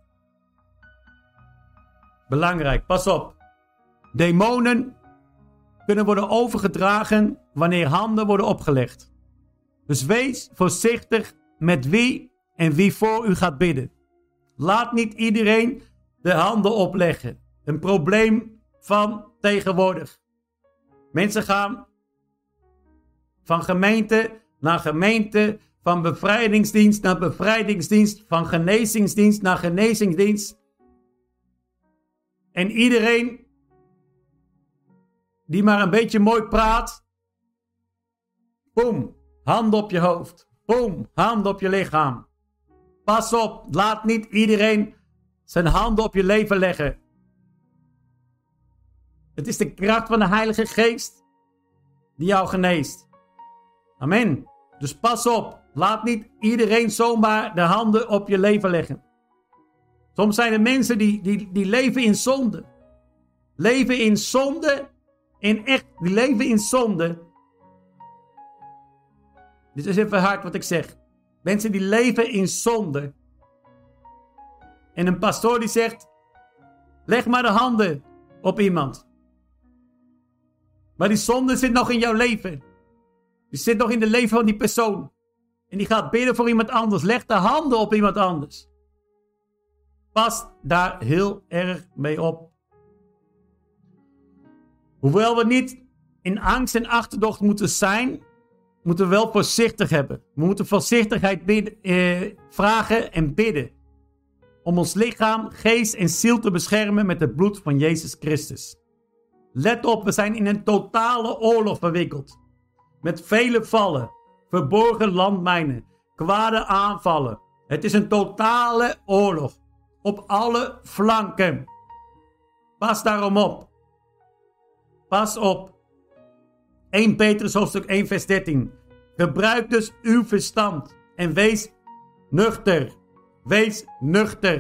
Belangrijk, pas op. Demonen kunnen worden overgedragen wanneer handen worden opgelegd. Dus wees voorzichtig met wie en wie voor u gaat bidden. Laat niet iedereen de handen opleggen. Een probleem van tegenwoordig. Mensen gaan van gemeente naar gemeente, van bevrijdingsdienst naar bevrijdingsdienst, van genezingsdienst naar genezingsdienst. En iedereen die maar een beetje mooi praat, boom, hand op je hoofd, boom, hand op je lichaam. Pas op, laat niet iedereen zijn handen op je leven leggen. Het is de kracht van de Heilige Geest die jou geneest. Amen. Dus pas op, laat niet iedereen zomaar de handen op je leven leggen. Soms zijn er mensen die, die, die leven in zonde. Leven in zonde. In echt, die leven in zonde. Dit is even hard wat ik zeg. Mensen die leven in zonde. En een pastoor die zegt: leg maar de handen op iemand. Maar die zonde zit nog in jouw leven. Die zit nog in het leven van die persoon. En die gaat bidden voor iemand anders. Leg de handen op iemand anders. Pas daar heel erg mee op. Hoewel we niet in angst en achterdocht moeten zijn, moeten we wel voorzichtig hebben. We moeten voorzichtigheid bidden, eh, vragen en bidden. Om ons lichaam, geest en ziel te beschermen met het bloed van Jezus Christus. Let op, we zijn in een totale oorlog verwikkeld. Met vele vallen, verborgen landmijnen, kwade aanvallen. Het is een totale oorlog. Op alle flanken. Pas daarom op. Pas op. 1 Petrus hoofdstuk 1 vers 13. Gebruik dus uw verstand en wees nuchter. Wees nuchter.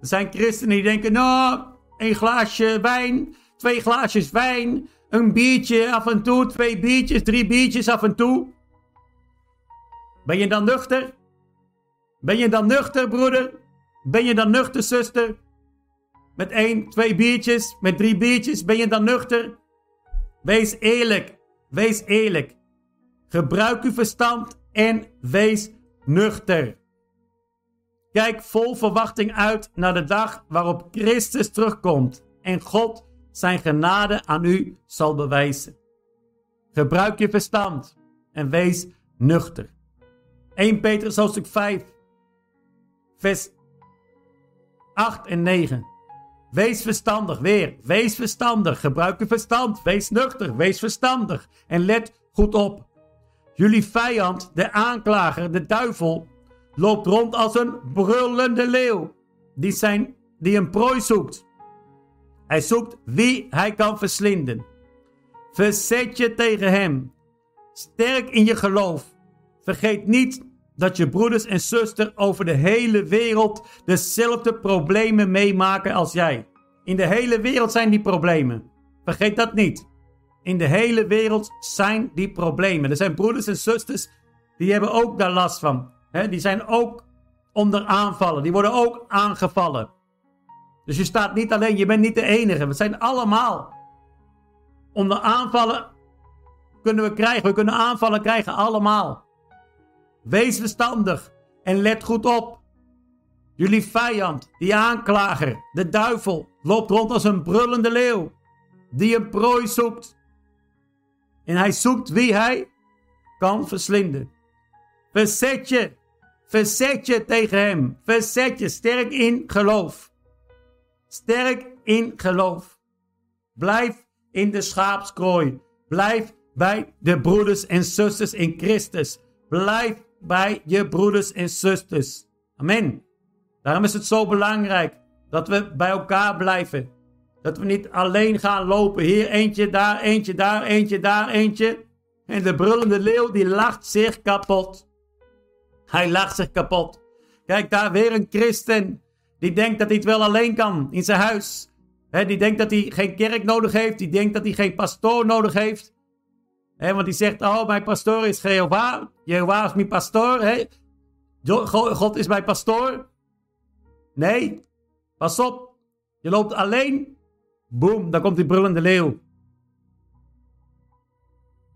Er zijn christenen die denken, nou, een glaasje wijn, twee glaasjes wijn, een biertje af en toe, twee biertjes, drie biertjes af en toe. Ben je dan nuchter? Ben je dan nuchter, broeder? Ben je dan nuchter, zuster? Met één, twee biertjes, met drie biertjes, ben je dan nuchter? Wees eerlijk. Wees eerlijk. Gebruik uw verstand en wees nuchter. Kijk vol verwachting uit naar de dag waarop Christus terugkomt en God zijn genade aan u zal bewijzen. Gebruik je verstand en wees nuchter. 1 Petrus hoofdstuk 5, vers 8 en 9. Wees verstandig, weer. Wees verstandig. Gebruik je verstand. Wees nuchter. Wees verstandig. En let goed op. Jullie vijand, de aanklager, de duivel, loopt rond als een brullende leeuw. Die, zijn, die een prooi zoekt. Hij zoekt wie hij kan verslinden. Verzet je tegen hem. Sterk in je geloof. Vergeet niet dat je broeders en zusters over de hele wereld dezelfde problemen meemaken als jij. In de hele wereld zijn die problemen. Vergeet dat niet. In de hele wereld zijn die problemen. Er zijn broeders en zusters die hebben ook daar last van. die zijn ook onder aanvallen. Die worden ook aangevallen. Dus je staat niet alleen, je bent niet de enige. We zijn allemaal onder aanvallen kunnen we krijgen. We kunnen aanvallen krijgen allemaal. Wees verstandig en let goed op. Jullie vijand, die aanklager, de duivel, loopt rond als een brullende leeuw, die een prooi zoekt. En hij zoekt wie hij kan verslinden. Verzet je, verzet je tegen hem, verzet je sterk in geloof. Sterk in geloof. Blijf in de schaapskrooi. Blijf bij de broeders en zusters in Christus. Blijf bij je broeders en zusters. Amen. Daarom is het zo belangrijk dat we bij elkaar blijven. Dat we niet alleen gaan lopen. Hier eentje, daar eentje, daar eentje, daar eentje. En de brullende leeuw die lacht zich kapot. Hij lacht zich kapot. Kijk daar weer een christen. Die denkt dat hij het wel alleen kan in zijn huis. die denkt dat hij geen kerk nodig heeft. Die denkt dat hij geen pastoor nodig heeft. He, want die zegt, oh, mijn pastoor is Jehovah. Jehovah is mijn pastoor. He. God is mijn pastoor. Nee, pas op. Je loopt alleen. Boom, dan komt die brullende leeuw.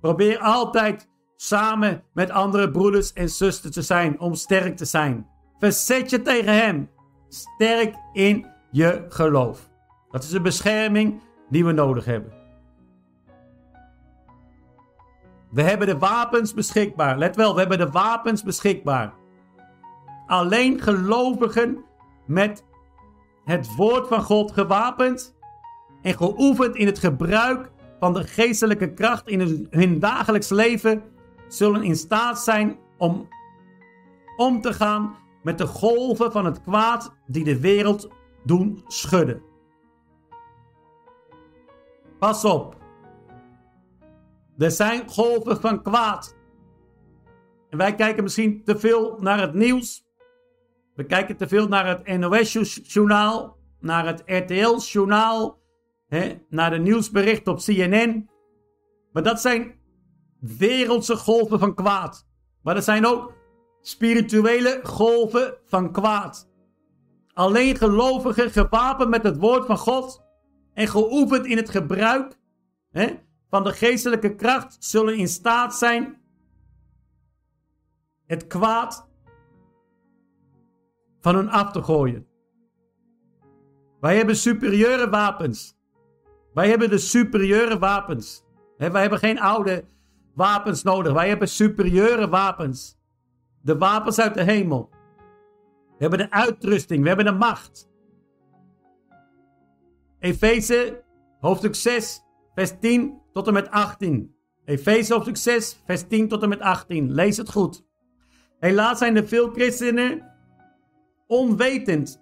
Probeer altijd samen met andere broeders en zusters te zijn om sterk te zijn. Verzet je tegen hem. Sterk in je geloof. Dat is de bescherming die we nodig hebben. We hebben de wapens beschikbaar. Let wel, we hebben de wapens beschikbaar. Alleen gelovigen met het woord van God gewapend en geoefend in het gebruik van de geestelijke kracht in hun dagelijks leven zullen in staat zijn om om te gaan met de golven van het kwaad die de wereld doen schudden. Pas op. Er zijn golven van kwaad. En wij kijken misschien te veel naar het nieuws. We kijken te veel naar het NOS-journaal, naar het RTL-journaal, naar de nieuwsberichten op CNN. Maar dat zijn wereldse golven van kwaad. Maar er zijn ook spirituele golven van kwaad. Alleen gelovigen gewapend met het woord van God en geoefend in het gebruik hè, van de geestelijke kracht zullen in staat zijn het kwaad van hun af te gooien. Wij hebben superieure wapens. Wij hebben de superieure wapens. wij hebben geen oude wapens nodig. Wij hebben superieure wapens. De wapens uit de hemel. We hebben de uitrusting. We hebben de macht. Efeze hoofdstuk 6, vers 10 tot en met 18. Efeze hoofdstuk 6, vers 10 tot en met 18. Lees het goed. Helaas zijn er veel christenen onwetend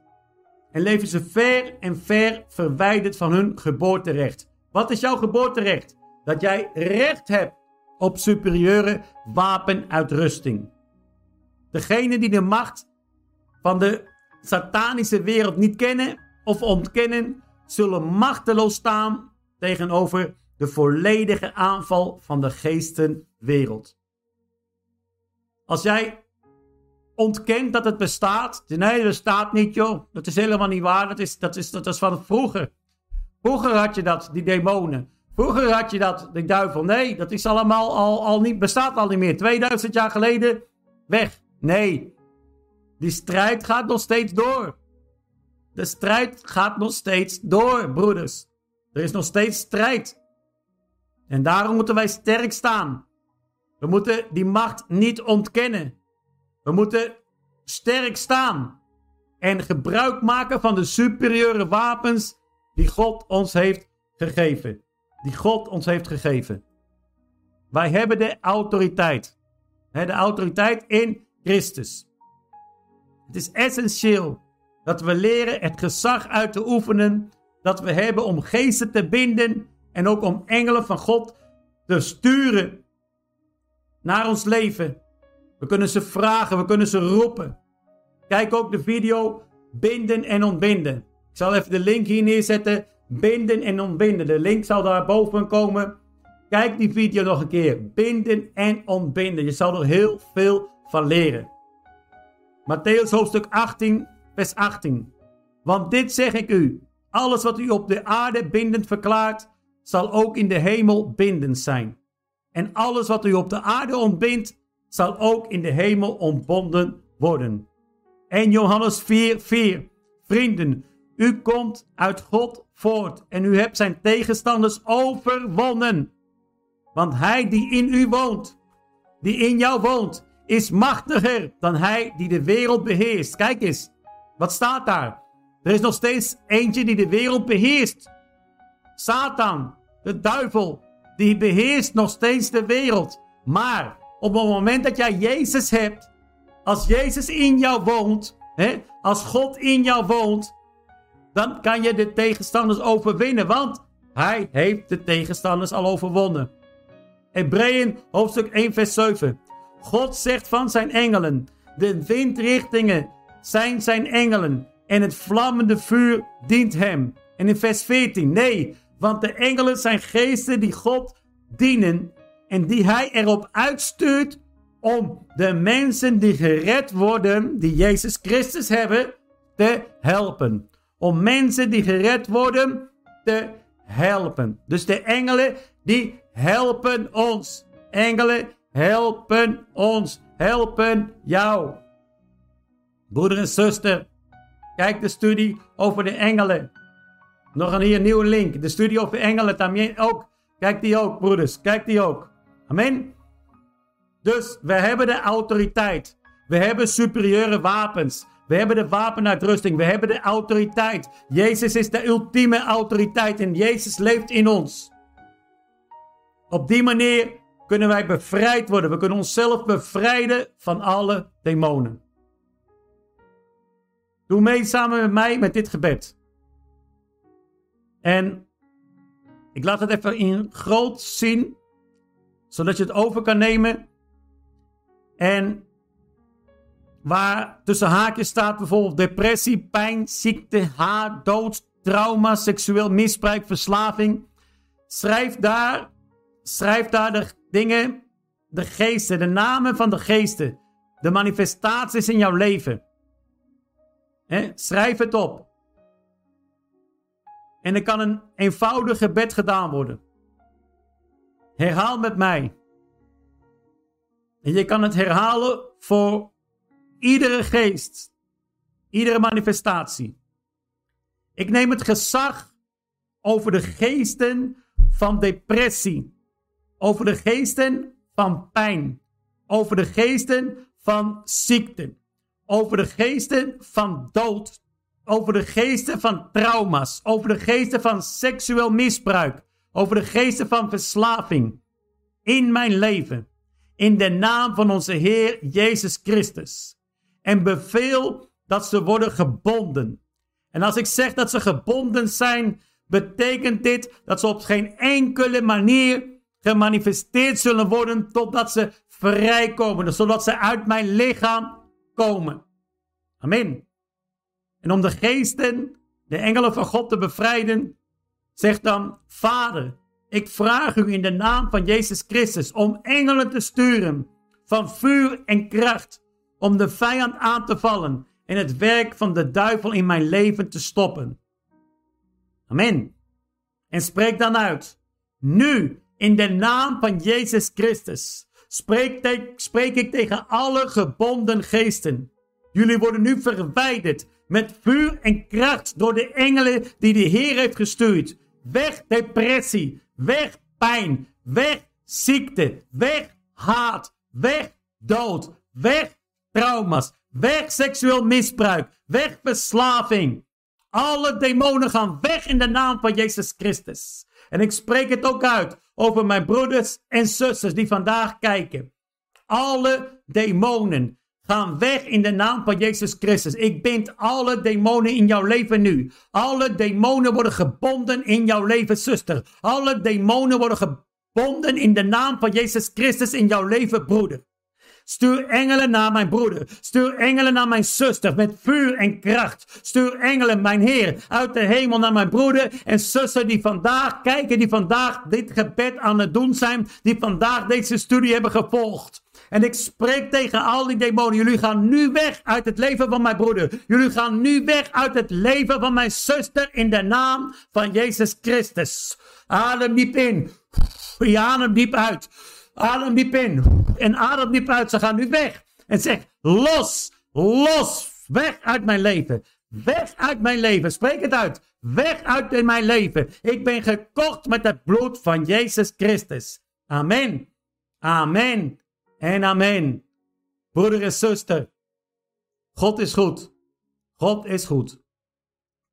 en leven ze ver en ver verwijderd van hun geboorterecht. Wat is jouw geboorterecht? Dat jij recht hebt op superieure wapenuitrusting. Degenen die de macht van de satanische wereld niet kennen of ontkennen, zullen machteloos staan tegenover de volledige aanval van de geestenwereld. Als jij ontkent dat het bestaat, nee, het bestaat niet, joh. Dat is helemaal niet waar. Dat is, dat is, dat is van vroeger. Vroeger had je dat, die demonen. Vroeger had je dat, die duivel. Nee, dat is allemaal al, al niet, bestaat al niet meer. 2000 jaar geleden, weg. Nee. Die strijd gaat nog steeds door. De strijd gaat nog steeds door, broeders. Er is nog steeds strijd. En daarom moeten wij sterk staan. We moeten die macht niet ontkennen. We moeten sterk staan en gebruik maken van de superieure wapens die God ons heeft gegeven. Die God ons heeft gegeven. Wij hebben de autoriteit. De autoriteit in Christus. Het is essentieel dat we leren het gezag uit te oefenen dat we hebben om geesten te binden en ook om engelen van God te sturen naar ons leven. We kunnen ze vragen, we kunnen ze roepen. Kijk ook de video Binden en ontbinden. Ik zal even de link hier neerzetten. Binden en ontbinden. De link zal daar boven komen. Kijk die video nog een keer. Binden en ontbinden. Je zal er heel veel van leren. Matthäus hoofdstuk 18, vers 18. Want dit zeg ik u. Alles wat u op de aarde bindend verklaart, zal ook in de hemel bindend zijn. En alles wat u op de aarde ontbindt, zal ook in de hemel ontbonden worden. 1 Johannes 4, 4. Vrienden, u komt uit God voort en u hebt zijn tegenstanders overwonnen. Want hij die in u woont, die in jou woont, is machtiger dan hij die de wereld beheerst. Kijk eens, wat staat daar? Er is nog steeds eentje die de wereld beheerst. Satan, de duivel, die beheerst nog steeds de wereld. Maar op het moment dat jij Jezus hebt, als Jezus in jou woont, hè, als God in jou woont, dan kan je de tegenstanders overwinnen, want hij heeft de tegenstanders al overwonnen. Hebreeën hoofdstuk 1 vers 7. God zegt van zijn engelen, de windrichtingen zijn zijn engelen en het vlammende vuur dient hem. En in vers 14, nee, want de engelen zijn geesten die God dienen en die hij erop uitstuurt om de mensen die gered worden, die Jezus Christus hebben, te helpen. Om mensen die gered worden te helpen. Dus de engelen die helpen ons. Engelen helpen ons. Helpen jou. Broeder en zuster, kijk de studie over de engelen. Nog een hier nieuwe link. De studie over engelen, también ook. Kijk die ook, broeders. Kijk die ook. Amen. Dus we hebben de autoriteit. We hebben superieure wapens. We hebben de wapenuitrusting. We hebben de autoriteit. Jezus is de ultieme autoriteit en Jezus leeft in ons. Op die manier kunnen wij bevrijd worden. We kunnen onszelf bevrijden van alle demonen. Doe mee samen met mij met dit gebed. En ik laat het even in groot zien, zodat je het over kan nemen. En waar tussen haakjes staat bijvoorbeeld depressie, pijn, ziekte, haat, dood, trauma, seksueel misbruik, verslaving. Schrijf daar, schrijf daar de dingen, de geesten, de namen van de geesten, de manifestaties in jouw leven. Schrijf het op. En er kan een eenvoudig gebed gedaan worden. Herhaal met mij. En je kan het herhalen voor iedere geest, iedere manifestatie. Ik neem het gezag over de geesten van depressie, over de geesten van pijn, over de geesten van ziekte, over de geesten van dood, over de geesten van trauma's, over de geesten van seksueel misbruik, over de geesten van verslaving in mijn leven in de naam van onze Heer Jezus Christus. En beveel dat ze worden gebonden. En als ik zeg dat ze gebonden zijn, betekent dit dat ze op geen enkele manier gemanifesteerd zullen worden totdat ze vrijkomen, zodat ze uit mijn lichaam komen. Amen. En om de geesten, de engelen van God te bevrijden, zegt dan, Vader, ik vraag u in de naam van Jezus Christus om engelen te sturen van vuur en kracht om de vijand aan te vallen en het werk van de duivel in mijn leven te stoppen. Amen. En spreek dan uit. Nu, in de naam van Jezus Christus, spreek, spreek ik tegen alle gebonden geesten. Jullie worden nu verwijderd met vuur en kracht door de engelen die de Heer heeft gestuurd. Weg depressie, weg pijn, weg ziekte, weg haat, weg dood, weg trauma's, weg seksueel misbruik, weg verslaving. Alle demonen gaan weg in de naam van Jezus Christus. En ik spreek het ook uit over mijn broeders en zusters die vandaag kijken. Alle demonen gaan weg in de naam van Jezus Christus. Ik bind alle demonen in jouw leven nu. Alle demonen worden gebonden in jouw leven, zuster. Alle demonen worden gebonden in de naam van Jezus Christus in jouw leven, broeder. Stuur engelen naar mijn broeder. Stuur engelen naar mijn zuster met vuur en kracht. Stuur engelen, mijn Heer, uit de hemel naar mijn broeder en zuster die vandaag kijken, die vandaag dit gebed aan het doen zijn, die vandaag deze studie hebben gevolgd. En ik spreek tegen al die demonen. Jullie gaan nu weg uit het leven van mijn broeder. Jullie gaan nu weg uit het leven van mijn zuster in de naam van Jezus Christus. Adem diep in. Adem diep uit. Adem diep in. En adem diep uit. Ze gaan nu weg. En zeg, los, los, weg uit mijn leven. Weg uit mijn leven. Spreek het uit. Weg uit mijn leven. Ik ben gekocht met het bloed van Jezus Christus. Amen. Amen. En amen. Broeder en zuster. God is goed. God is goed.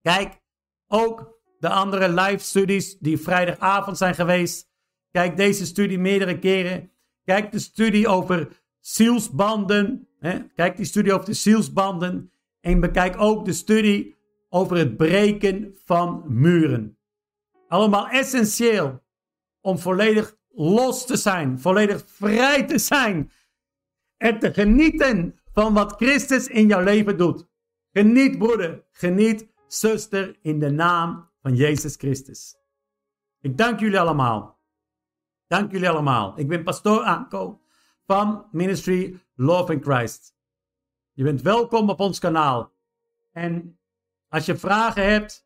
Kijk ook de andere live studies die vrijdagavond zijn geweest. Kijk deze studie meerdere keren. Kijk de studie over zielsbanden. Hè? Kijk die studie over de zielsbanden. En bekijk ook de studie over het breken van muren. Allemaal essentieel om volledig los te zijn, volledig vrij te zijn en te genieten van wat Christus in jouw leven doet. Geniet, broeder, geniet, zuster, in de naam van Jezus Christus. Ik dank jullie allemaal. Dank jullie allemaal. Ik ben pastoor Anko van Ministry Love in Christ. Je bent welkom op ons kanaal. En als je vragen hebt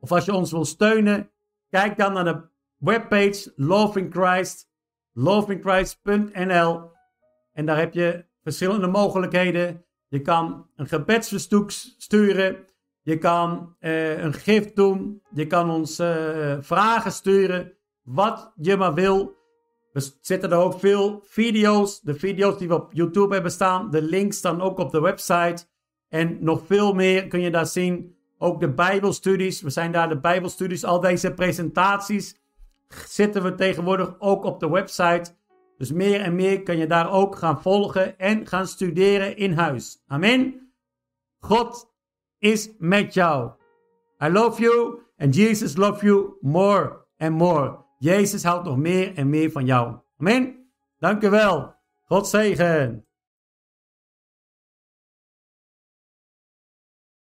of als je ons wil steunen, kijk dan naar de webpage Loving Christ, lovingchrist.nl. En daar heb je verschillende mogelijkheden. Je kan een gebedsverzoek sturen. Je kan uh, een gift doen. Je kan ons uh, vragen sturen. Wat je maar wil. We zetten er ook veel video's. De video's die we op YouTube hebben staan. De links staan ook op de website. En nog veel meer kun je daar zien. Ook de Bijbelstudies. We zijn daar de Bijbelstudies. Al deze presentaties zitten we tegenwoordig ook op de website. Dus meer en meer kan je daar ook gaan volgen en gaan studeren in huis. Amen. God is met jou. I love you and Jesus loves you more and more. Jezus houdt nog meer en meer van jou. Amen. Dank u wel. God zegen.